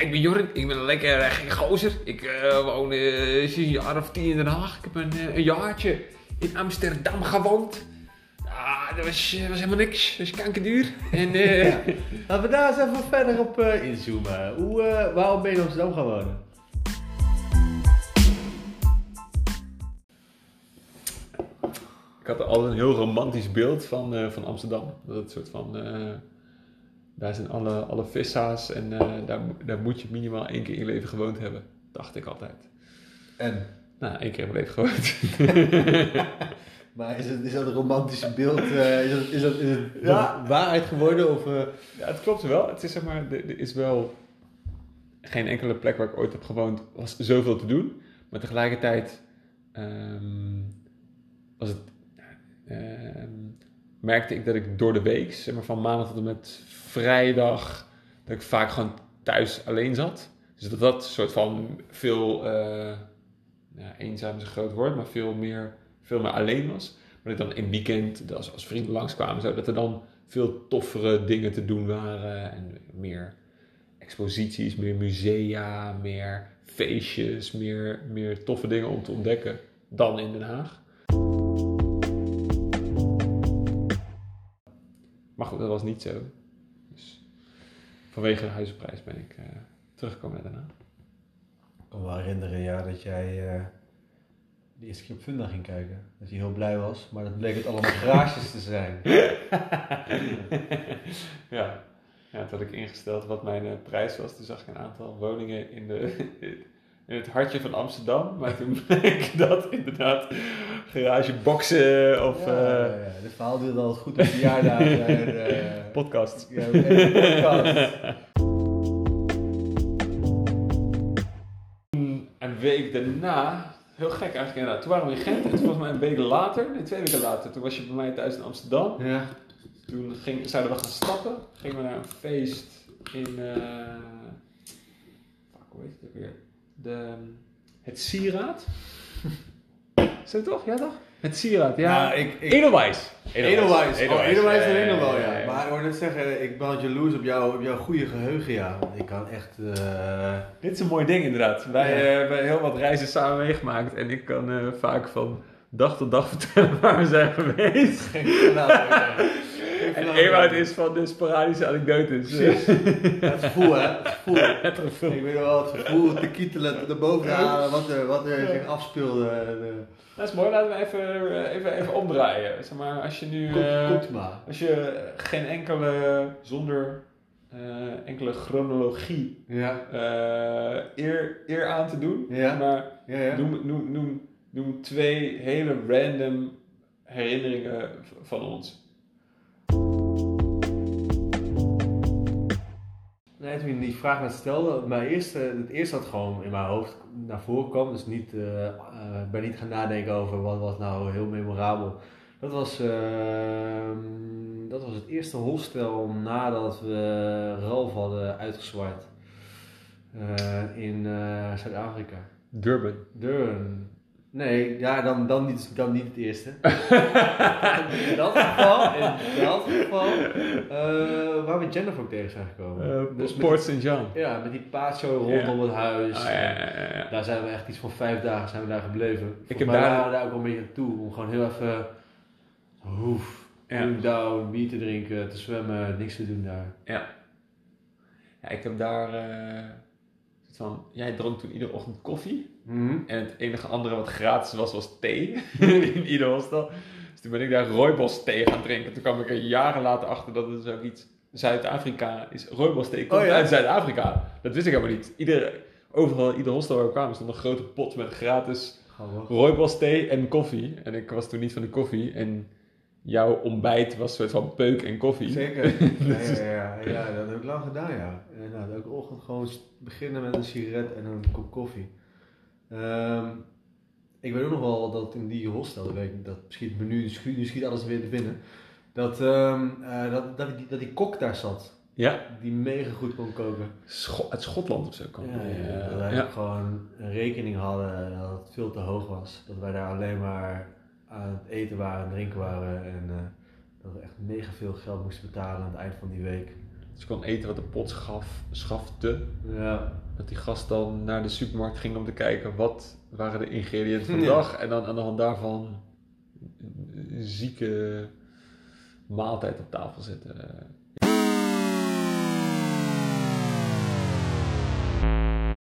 ik ben Jorrit, ik ben een lekker uh, geen gozer. Ik uh, woon uh, sinds een jaar of tien in Den Haag. Ik heb een, een jaartje in Amsterdam gewoond. Ah, dat was, was helemaal niks. Dat was kankerduur. En, ja. Laten we daar eens even verder op inzoomen. Hoe, waarom ben je in Amsterdam gaan wonen? Ik had altijd een heel romantisch beeld van, van Amsterdam. Dat het soort van daar zijn alle, alle vissa's en uh, daar, daar moet je minimaal één keer in je leven gewoond hebben. Dacht ik altijd. En? Nou, één keer in mijn leven gewoond. maar is, het, is dat een romantische beeld? Uh, is dat, is dat, is het ja. waarheid geworden? Of, uh... Ja, het klopt wel. Het is zeg maar, er is wel geen enkele plek waar ik ooit heb gewoond, was zoveel te doen. Maar tegelijkertijd um, was het, um, merkte ik dat ik door de week, zeg maar van maandag tot en met vrijdag dat ik vaak gewoon thuis alleen zat. Dus dat dat soort van veel, ja, eenzaam is een groot woord, maar veel meer, veel meer alleen was. Maar dat ik dan in weekend, als, als vrienden langskwamen, zo, dat er dan veel toffere dingen te doen waren. En meer exposities, meer musea, meer feestjes, meer, meer toffe dingen om te ontdekken dan in Den Haag. Maar goed, dat was niet zo vanwege de huizenprijs ben ik uh, teruggekomen daarna. Ik kan me wel herinneren ja, dat jij uh, de eerste keer op Funda ging kijken. Dat je heel blij was, maar dat bleek het allemaal garages te zijn. ja. ja, toen had ik ingesteld wat mijn uh, prijs was. Toen zag ik een aantal woningen in de in het hartje van Amsterdam. Maar toen bleek dat inderdaad garageboxen of... Ja, uh, ja, ja. De verhaal duurde al goed op verjaardagen. uh, podcast. Ja, podcast. een week daarna, heel gek eigenlijk inderdaad, toen waren we in Gent. En toen volgens mij een week later, nee twee weken later, toen was je bij mij thuis in Amsterdam. Ja. Toen ging, zouden we gaan stappen. Gingen we naar een feest in... Uh, fuck, hoe heet het weer? De, het sieraad. Dat toch? Ja toch? Het sieraad, ja. Nou, ik, ik, Edelweiss. Edelweiss. Oh, Edelweiss is wel, ja. Maar ik wou net zeggen, ik ben jaloers op, jou, op jouw goede geheugen, ja. Ik kan echt... Uh... Dit is een mooi ding inderdaad. Wij ja. hebben heel wat reizen samen meegemaakt. En ik kan uh, vaak van dag tot dag vertellen waar we zijn geweest. Geen en Ewout is van de sporadische anekdotes. Precies. het gevoel, hè? Het gevoel. Het gevoel. Ik weet wel het gevoel te kietelen, te boven halen, wat er, wat er zich afspeelde. Dat is mooi, laten we even, even, even omdraaien. Zeg maar, als je nu. Komt, uh, komt maar. Als je geen enkele, zonder uh, enkele chronologie ja. uh, eer, eer aan te doen, ja. maar ja, ja. Noem, noem, noem, noem twee hele random herinneringen van ons. Nee, toen je die vraag net stelde, mijn eerste, het eerste wat gewoon in mijn hoofd naar voren kwam, dus niet, uh, uh, ben niet gaan nadenken over wat was nou heel memorabel. Dat was, uh, dat was het eerste hostel nadat we Ralf hadden uitgezwaaid in Zuid-Afrika. Durban. Durban. Nee, ja, dan, dan, niet, dan niet het eerste. in dat geval, in dat geval uh, waar we Jennifer ook tegen zijn gekomen. Uh, dus Port St. John. Ja, met die paatjo rondom het huis. Oh, ja, ja, daar zijn we echt iets van vijf dagen zijn we daar gebleven. Volgens ik heb daar... waren daar ook wel een beetje toe om gewoon heel even hoef, Ja. down, bier te drinken, te zwemmen, niks te doen daar. Ja. Ja, ik heb daar... Uh, van, jij dronk toen iedere ochtend koffie. Mm En het enige andere wat gratis was, was thee. in ieder hostel. Dus toen ben ik daar rooibos thee gaan drinken. Toen kwam ik er jaren later achter dat het dus ook iets... Zuid-Afrika is... Rooibos thee komt Oh, ja? uit Zuid-Afrika. Dat wist ik helemaal niet. Ieder, overal, ieder hostel waar we kwamen stond een grote pot met gratis Grappig. rooibos thee en koffie. En ik was toen niet van de koffie. En jouw ontbijt was een soort van peuk en koffie. Zeker. Ja, ja, ja, ja, dat heb ik lang gedaan, ja. Nou, elke ochtend gewoon beginnen met een sigaret en een kop koffie. Ehm, ik weet ook nog wel dat in die hostel, dat, weet dat misschien het menu, nu schiet, nu schiet alles weer te binnen. Dat, ehm, eh, dat, dat, die, dat die kok daar zat, Ja, die mega goed kon koken. Scho- uit Schotland of zo kwam Ja, ja, dat wij ja. gewoon een rekening hadden dat het veel te hoog was. Dat wij daar alleen maar aan het eten waren en drinken waren. En eh, dat we echt mega veel geld moesten betalen aan het eind van die week. Dus kon eten wat de pot schaf, schafte. Ja. Dat die gast dan naar de supermarkt ging om te kijken wat waren de ingrediënten van de dag. En dan aan de hand daarvan een zieke maaltijd op tafel zetten.